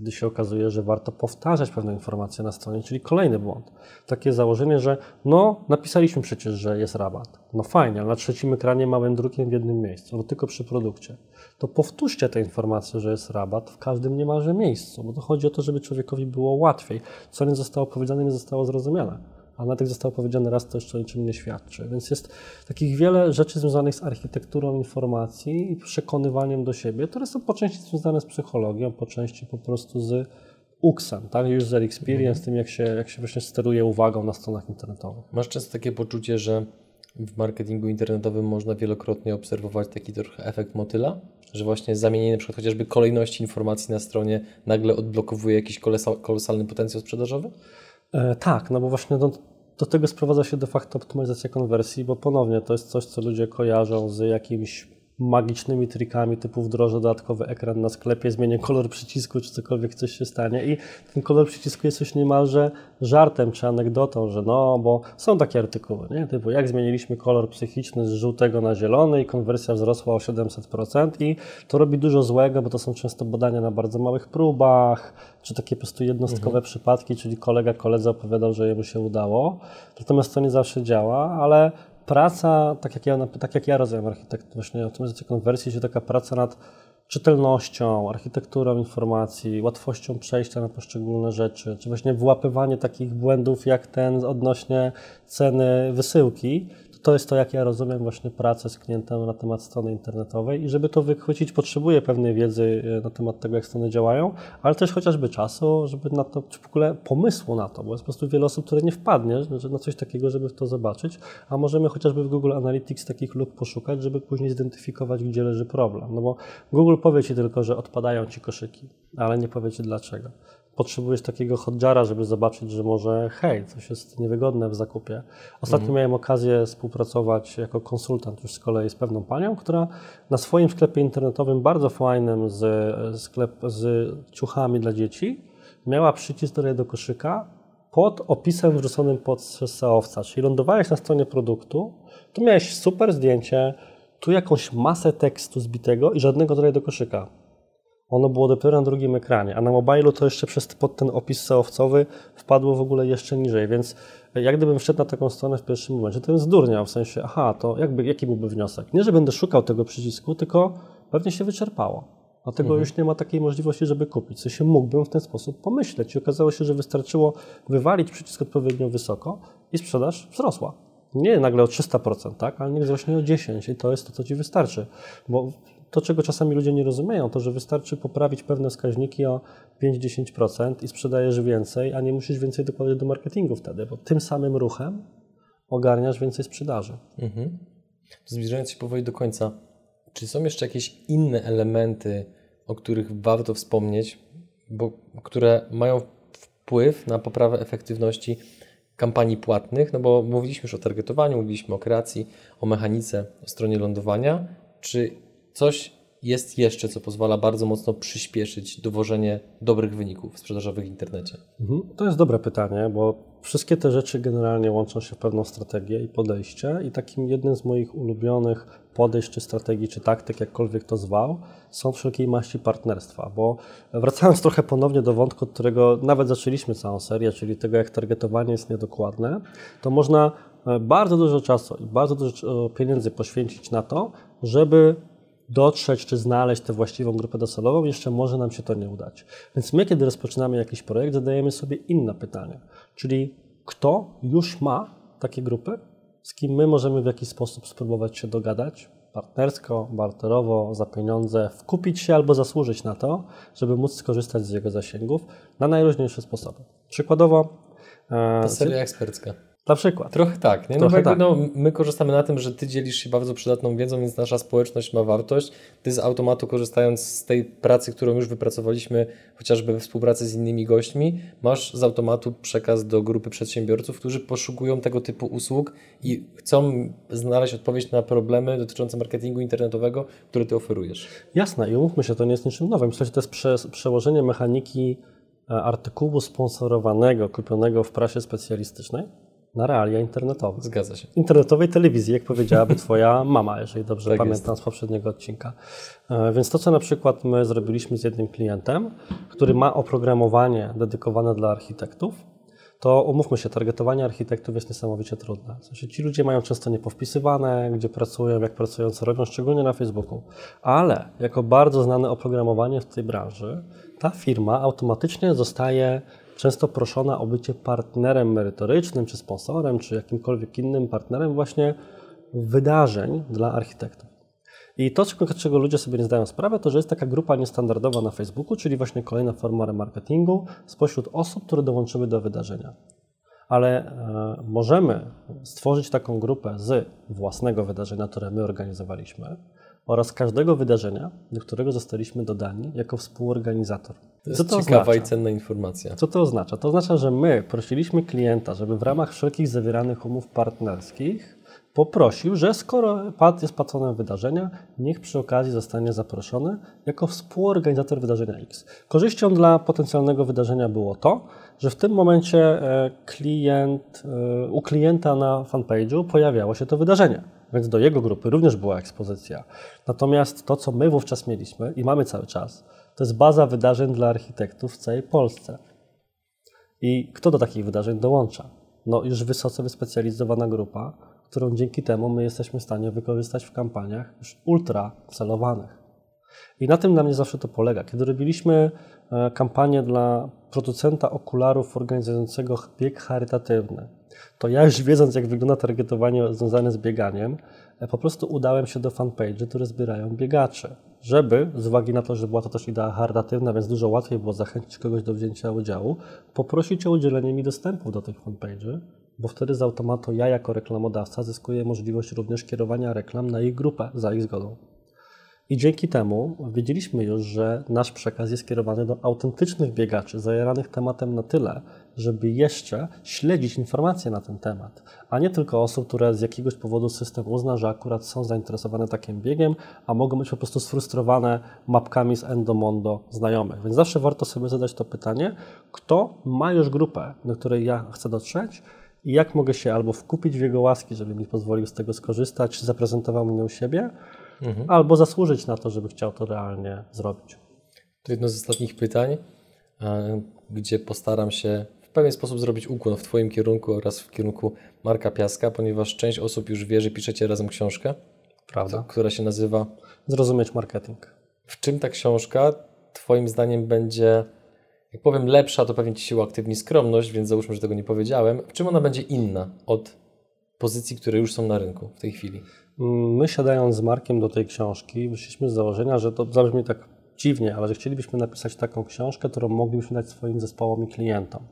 wtedy się okazuje, że warto powtarzać pewne informacje na stronie, czyli kolejny błąd. Takie założenie, że no, napisaliśmy przecież, że jest rabat. No fajnie, ale na trzecim ekranie małym drukiem w jednym miejscu, no tylko przy produkcie. To powtórzcie tę informację, że jest rabat w każdym niemalże miejscu, bo to chodzi o to, żeby człowiekowi było łatwiej. Co nie zostało powiedziane, nie zostało zrozumiane a na tych zostało powiedziane raz, to jeszcze o niczym nie świadczy. Więc jest takich wiele rzeczy związanych z architekturą informacji i przekonywaniem do siebie, które są po części związane z psychologią, po części po prostu z UX-em, tak? user experience, tym jak się, jak się właśnie steruje uwagą na stronach internetowych. Masz często takie poczucie, że w marketingu internetowym można wielokrotnie obserwować taki trochę efekt motyla, że właśnie zamienienie przykład chociażby kolejności informacji na stronie nagle odblokowuje jakiś kolosalny potencjał sprzedażowy? E, tak, no bo właśnie do, do tego sprowadza się de facto optymalizacja konwersji, bo ponownie to jest coś, co ludzie kojarzą z jakimś magicznymi trikami typu wdrożę dodatkowy ekran na sklepie, zmienię kolor przycisku, czy cokolwiek coś się stanie i ten kolor przycisku jest już niemalże żartem czy anegdotą, że no, bo są takie artykuły, nie? typu jak zmieniliśmy kolor psychiczny z żółtego na zielony i konwersja wzrosła o 700% i to robi dużo złego, bo to są często badania na bardzo małych próbach, czy takie po prostu jednostkowe mhm. przypadki, czyli kolega koledze opowiadał, że jemu się udało, natomiast to nie zawsze działa, ale praca, tak jak ja, tak jak ja rozumiem architekt, właśnie optymizacja konwersji, to taka praca nad czytelnością, architekturą informacji, łatwością przejścia na poszczególne rzeczy, czy właśnie wyłapywanie takich błędów jak ten odnośnie ceny wysyłki, to jest to, jak ja rozumiem właśnie pracę z klientem na temat strony internetowej i żeby to wychwycić, potrzebuję pewnej wiedzy e, na temat tego, jak strony działają, ale też chociażby czasu, żeby na to, czy w ogóle pomysłu na to, bo jest po prostu wiele osób, które nie wpadnie na coś takiego, żeby to zobaczyć, a możemy chociażby w Google Analytics takich luk poszukać, żeby później zidentyfikować, gdzie leży problem. No bo Google powie Ci tylko, że odpadają Ci koszyki, ale nie powie Ci dlaczego potrzebujesz takiego hotjara, żeby zobaczyć, że może hej, coś jest niewygodne w zakupie. Ostatnio mhm. miałem okazję współpracować jako konsultant już z kolei z pewną panią, która na swoim sklepie internetowym, bardzo fajnym, z, sklep, z ciuchami dla dzieci, miała przycisk do, do koszyka pod opisem wrzuconym pod seowca, czyli lądowałeś na stronie produktu, tu miałeś super zdjęcie, tu jakąś masę tekstu zbitego i żadnego dolej do koszyka. Ono było dopiero na drugim ekranie, a na mobilu to jeszcze przez pod ten opis seowcowy wpadło w ogóle jeszcze niżej, więc jak gdybym wszedł na taką stronę w pierwszym momencie, to bym zdurniał, w sensie, aha, to jakby, jaki byłby wniosek? Nie, że będę szukał tego przycisku, tylko pewnie się wyczerpało. Dlatego mhm. już nie ma takiej możliwości, żeby kupić. W sensie mógłbym w ten sposób pomyśleć i okazało się, że wystarczyło wywalić przycisk odpowiednio wysoko i sprzedaż wzrosła. Nie nagle o 300%, tak? ale niech wzrośnie o 10% i to jest to, co Ci wystarczy. Bo to, czego czasami ludzie nie rozumieją, to że wystarczy poprawić pewne wskaźniki o 5-10% i sprzedajesz więcej, a nie musisz więcej dokładać do marketingu wtedy, bo tym samym ruchem ogarniasz więcej sprzedaży. Mhm. Zbliżając się powoli do końca, czy są jeszcze jakieś inne elementy, o których warto wspomnieć, bo, które mają wpływ na poprawę efektywności kampanii płatnych? No bo mówiliśmy już o targetowaniu, mówiliśmy o kreacji, o mechanice, o stronie lądowania. Czy coś jest jeszcze, co pozwala bardzo mocno przyspieszyć dowożenie dobrych wyników sprzedażowych w internecie? Mhm. To jest dobre pytanie, bo wszystkie te rzeczy generalnie łączą się w pewną strategię i podejście. I takim jednym z moich ulubionych podejść, czy strategii, czy taktyk, jakkolwiek to zwał, są wszelkiej maści partnerstwa. Bo wracając trochę ponownie do wątku, od którego nawet zaczęliśmy całą serię, czyli tego, jak targetowanie jest niedokładne, to można e, bardzo dużo czasu i bardzo dużo pieniędzy poświęcić na to, żeby dotrzeć czy znaleźć tę właściwą grupę docelową, jeszcze może nam się to nie udać. Więc my, kiedy rozpoczynamy jakiś projekt, zadajemy sobie inne pytania, czyli kto już ma takie grupy, z kim my możemy w jakiś sposób spróbować się dogadać, partnersko, barterowo, za pieniądze, wkupić się albo zasłużyć na to, żeby móc skorzystać z jego zasięgów na najróżniejsze sposoby. Przykładowo. E, seria ekspercka. Na przykład. Trochę tak. Nie? No, Trochę tak. no, my korzystamy na tym, że ty dzielisz się bardzo przydatną wiedzą, więc nasza społeczność ma wartość. Ty z automatu korzystając z tej pracy, którą już wypracowaliśmy, chociażby we współpracy z innymi gośćmi, masz z automatu przekaz do grupy przedsiębiorców, którzy poszukują tego typu usług i chcą znaleźć odpowiedź na problemy dotyczące marketingu internetowego, które ty oferujesz. Jasne i umówmy się, to nie jest niczym nowym. Myślę, że to jest prze, przełożenie mechaniki e, artykułu sponsorowanego, kupionego w prasie specjalistycznej na realia internetowe. Zgadza się. Internetowej telewizji, jak powiedziałaby (laughs) Twoja mama, jeżeli dobrze tak pamiętam jest. z poprzedniego odcinka. E, więc to, co na przykład my zrobiliśmy z jednym klientem, który ma oprogramowanie dedykowane dla architektów, to umówmy się, targetowanie architektów jest niesamowicie trudne. W sensie ci ludzie mają często niepowpisywane, gdzie pracują, jak pracują, co robią, szczególnie na Facebooku. Ale jako bardzo znane oprogramowanie w tej branży, ta firma automatycznie zostaje często proszona o bycie partnerem merytorycznym, czy sponsorem, czy jakimkolwiek innym partnerem właśnie wydarzeń dla architektów. I to, czego ludzie sobie nie zdają sprawy, to że jest taka grupa niestandardowa na Facebooku, czyli właśnie kolejna forma remarketingu spośród osób, które dołączyły do wydarzenia. Ale e, możemy stworzyć taką grupę z własnego wydarzenia, które my organizowaliśmy, oraz każdego wydarzenia, do którego zostaliśmy dodani jako współorganizator. To jest Co to ciekawa oznacza? i cenna informacja. Co to oznacza? To oznacza, że my prosiliśmy klienta, żeby w ramach wszelkich zawieranych umów partnerskich poprosił, że skoro jest patronem wydarzenia, niech przy okazji zostanie zaproszony jako współorganizator wydarzenia X. Korzyścią dla potencjalnego wydarzenia było to, że w tym momencie e, klient, e, u klienta na fanpage'u pojawiało się to wydarzenie więc do jego grupy również była ekspozycja. Natomiast to, co my wówczas mieliśmy i mamy cały czas, to jest baza wydarzeń dla architektów w całej Polsce. I kto do takich wydarzeń dołącza? No już wysoce wyspecjalizowana grupa, którą dzięki temu my jesteśmy w stanie wykorzystać w kampaniach już ultra celowanych. I na tym dla mnie zawsze to polega. Kiedy robiliśmy e, kampanię dla producenta okularów organizującego bieg charytatywny, to ja już wiedząc, jak wygląda targetowanie związane z bieganiem, e, po prostu udałem się do fanpage, które zbierają biegacze, żeby, z uwagi na to, że była to też idea charytatywna, więc dużo łatwiej było zachęcić kogoś do wzięcia udziału, poprosić o udzielenie mi dostępu do tych fanpage'y, bo wtedy z automatu ja jako reklamodawca zyskuję możliwość również kierowania reklam na ich grupę za ich zgodą. I dzięki temu wiedzieliśmy już, że nasz przekaz jest kierowany do autentycznych biegaczy, zajaranych tematem na tyle, żeby jeszcze śledzić informacje na ten temat, a nie tylko osób, które z jakiegoś powodu system uzna, że akurat są zainteresowane takim biegiem, a mogą być po prostu sfrustrowane mapkami z Endomondo znajomych. Więc zawsze warto sobie zadać to pytanie, kto ma już grupę, do której ja chcę dotrzeć, i jak mogę się albo wkupić w jego łaski, żeby mi pozwolił z tego skorzystać, zaprezentował mnie u siebie, mhm. albo zasłużyć na to, żeby chciał to realnie zrobić. To jedno z ostatnich pytań, gdzie postaram się w pewien sposób zrobić ukłon w Twoim kierunku oraz w kierunku Marka Piaska, ponieważ część osób już wie, że piszecie razem książkę, Prawda. która się nazywa Zrozumieć marketing. W czym ta książka Twoim zdaniem będzie, jak powiem lepsza, to pewnie Ci się uaktywni skromność, więc załóżmy, że tego nie powiedziałem. W czym ona będzie inna od pozycji, które już są na rynku w tej chwili? My siadając z Markiem do tej książki, wyszliśmy z założenia, że to zabrzmi tak dziwnie, ale że chcielibyśmy napisać taką książkę, którą moglibyśmy dać swoim zespołom i klientom.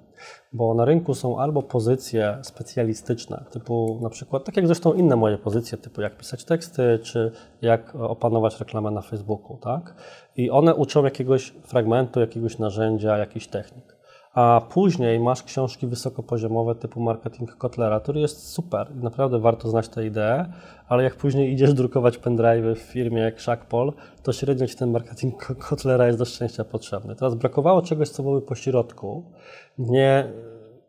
Bo na rynku są albo pozycje specjalistyczne, typu na przykład, tak jak zresztą inne moje pozycje, typu jak pisać teksty, czy jak opanować reklamę na Facebooku, tak? I one uczą jakiegoś fragmentu, jakiegoś narzędzia, jakichś technik a później masz książki wysokopoziomowe typu marketing Kotlera, który jest super, naprawdę warto znać tę ideę, ale jak później idziesz drukować pendrive w firmie jak Shackpol, to średnio ci ten marketing Kotlera jest do szczęścia potrzebny. Teraz brakowało czegoś, co byłoby po środku, nie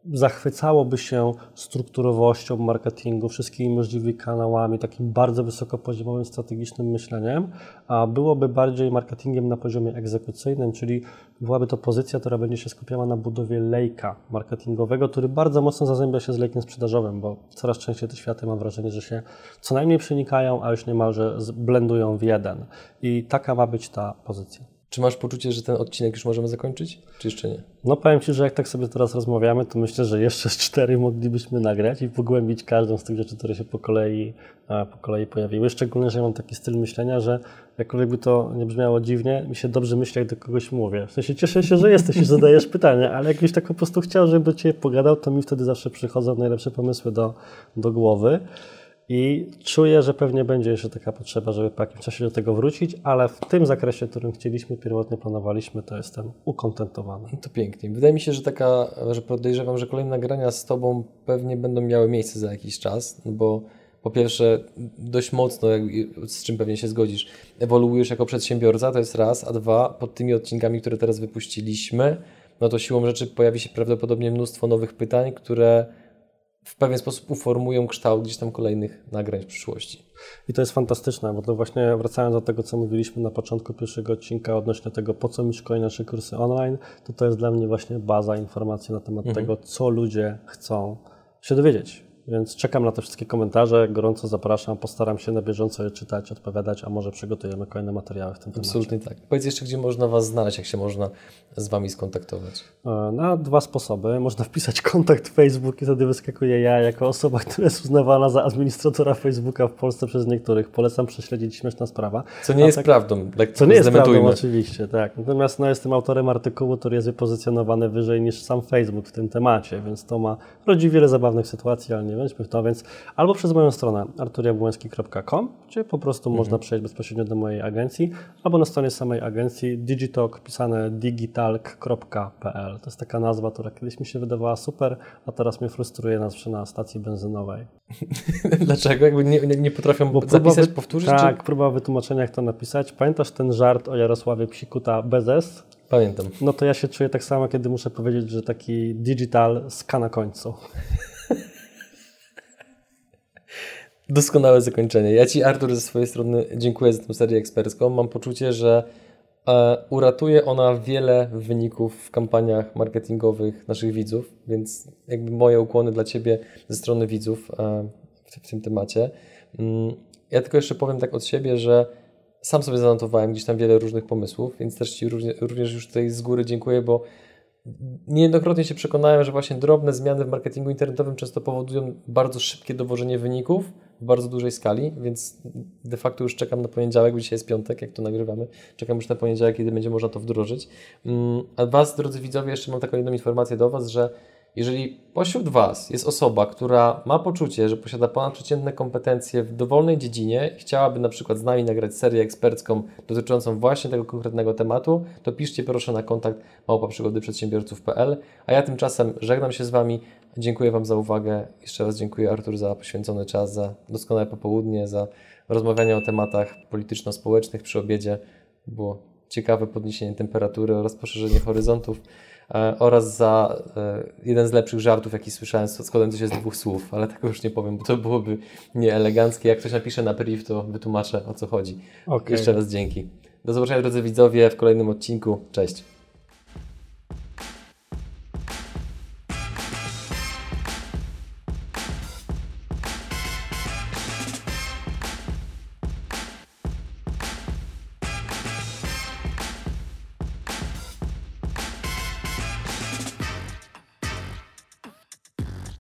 zachwycałoby się strukturowością marketingu, wszystkimi możliwymi kanałami, takim bardzo wysokopoziomowym, strategicznym myśleniem, a byłoby bardziej marketingiem na poziomie egzekucyjnym, czyli byłaby to pozycja, która będzie się skupiała na budowie lejka marketingowego, który bardzo mocno zazębia się z lejkiem sprzedażowym, bo coraz częściej te światy mam wrażenie, że się co najmniej przenikają, a już niemalże blendują w jeden. I taka ma być ta pozycja. Czy masz poczucie, że ten odcinek już możemy zakończyć, czy jeszcze nie? No powiem Ci, że jak tak sobie teraz rozmawiamy, to myślę, że jeszcze cztery moglibyśmy nagrać i pogłębić każdą z tych rzeczy, które się po kolei, po kolei pojawiły. Szczególnie, że mam taki styl myślenia, że jakkolwiek by to nie brzmiało dziwnie, mi się dobrze myśli, jak do kogoś mówię. W sensie cieszę się, że jesteś i zadajesz (laughs) pytania, ale jakbyś tak po prostu chciał, do Ciebie pogadał, to mi wtedy zawsze przychodzą najlepsze pomysły do, do głowy. I czuję, że pewnie będzie jeszcze taka potrzeba, żeby po jakimś czasie do tego wrócić, ale w tym zakresie, którym chcieliśmy, pierwotnie planowaliśmy, to jestem ukontentowany. To pięknie. Wydaje mi się, że taka, że podejrzewam, że kolejne nagrania z Tobą pewnie będą miały miejsce za jakiś czas, no bo po pierwsze dość mocno, z czym pewnie się zgodzisz, ewoluujesz jako przedsiębiorca, to jest raz, a dwa, pod tymi odcinkami, które teraz wypuściliśmy, no to siłą rzeczy pojawi się prawdopodobnie mnóstwo nowych pytań, które w pewien sposób uformują kształt gdzieś tam kolejnych nagrań w przyszłości. I to jest fantastyczne, bo to właśnie wracając do tego, co mówiliśmy na początku pierwszego odcinka odnośnie tego, po co mi szkolenia czy kursy online, to to jest dla mnie właśnie baza informacji na temat mhm. tego, co ludzie chcą się dowiedzieć. Więc czekam na te wszystkie komentarze, gorąco zapraszam, postaram się na bieżąco je czytać, odpowiadać, a może przygotujemy kolejne materiały w tym temacie. Absolutnie tak. Powiedz jeszcze, gdzie można Was znaleźć, jak się można z Wami skontaktować? E, na dwa sposoby. Można wpisać (laughs) kontakt Facebook i wtedy wyskakuje ja jako osoba, (laughs) która jest uznawana za administratora Facebooka w Polsce przez niektórych. Polecam prześledzić śmieszna sprawa. Co nie a jest tak, prawdą. Tak co nie jest prawdą oczywiście, tak. Natomiast no, jestem autorem artykułu, który jest wypozycjonowany wyżej niż sam Facebook w tym temacie, więc to ma rodzi wiele zabawnych sytuacji, ale nie wchodźmy w to, więc albo przez moją stronę arturiabłęski.com, gdzie po prostu mhm. można przejść bezpośrednio do mojej agencji, albo na stronie samej agencji digitalk, pisane digitalk.pl. To jest taka nazwa, która kiedyś mi się wydawała super, a teraz mnie frustruje nazwa na stacji benzynowej. (laughs) Dlaczego? Jakby nie, nie potrafią Bo zapisać, wy... powtórzyć? Tak, czy... próba wytłumaczenia, jak to napisać. Pamiętasz ten żart o Jarosławie Psikuta bez S? Pamiętam. No to ja się czuję tak samo, kiedy muszę powiedzieć, że taki digital ska na końcu. (laughs) Doskonałe zakończenie. Ja Ci, Artur, ze swojej strony dziękuję za tę serię ekspercką. Mam poczucie, że e, uratuje ona wiele wyników w kampaniach marketingowych naszych widzów, więc jakby moje ukłony dla Ciebie ze strony widzów e, w, tym temacie. Mm, ja tylko jeszcze powiem tak od siebie, że sam sobie zanotowałem gdzieś tam wiele różnych pomysłów, więc też Ci również, również już tutaj z góry dziękuję, bo Niejednokrotnie się przekonałem, że właśnie drobne zmiany w marketingu internetowym często powodują bardzo szybkie dowożenie wyników w bardzo dużej skali, więc de facto już czekam na poniedziałek, bo dzisiaj jest piątek, jak to nagrywamy. Czekam już na poniedziałek, kiedy będzie można to wdrożyć. Mm, a Was, drodzy widzowie, jeszcze mam taką jedną informację do Was, że jeżeli pośród Was jest osoba, która ma poczucie, że posiada ponadprzeciętne kompetencje w dowolnej dziedzinie i chciałaby na przykład z nami nagrać serię ekspercką dotyczącą właśnie tego konkretnego tematu, to piszcie proszę na kontakt małpaprzygodyprzedsiębiorców.pl A ja tymczasem żegnam się z Wami. Dziękuję Wam za uwagę. Jeszcze raz dziękuję Artur za poświęcony czas, za doskonałe popołudnie, za rozmawianie o tematach polityczno-społecznych przy obiedzie. Było ciekawe podniesienie temperatury oraz poszerzenie horyzontów. E, oraz za e, jeden z lepszych żartów, jaki słyszałem, składający się z dwóch słów, ale tego już nie powiem, bo to byłoby nieeleganckie. Jak ktoś napisze na priv, to wytłumaczę o co chodzi. Okay. Jeszcze raz dzięki. Do zobaczenia drodzy widzowie w kolejnym odcinku. Cześć.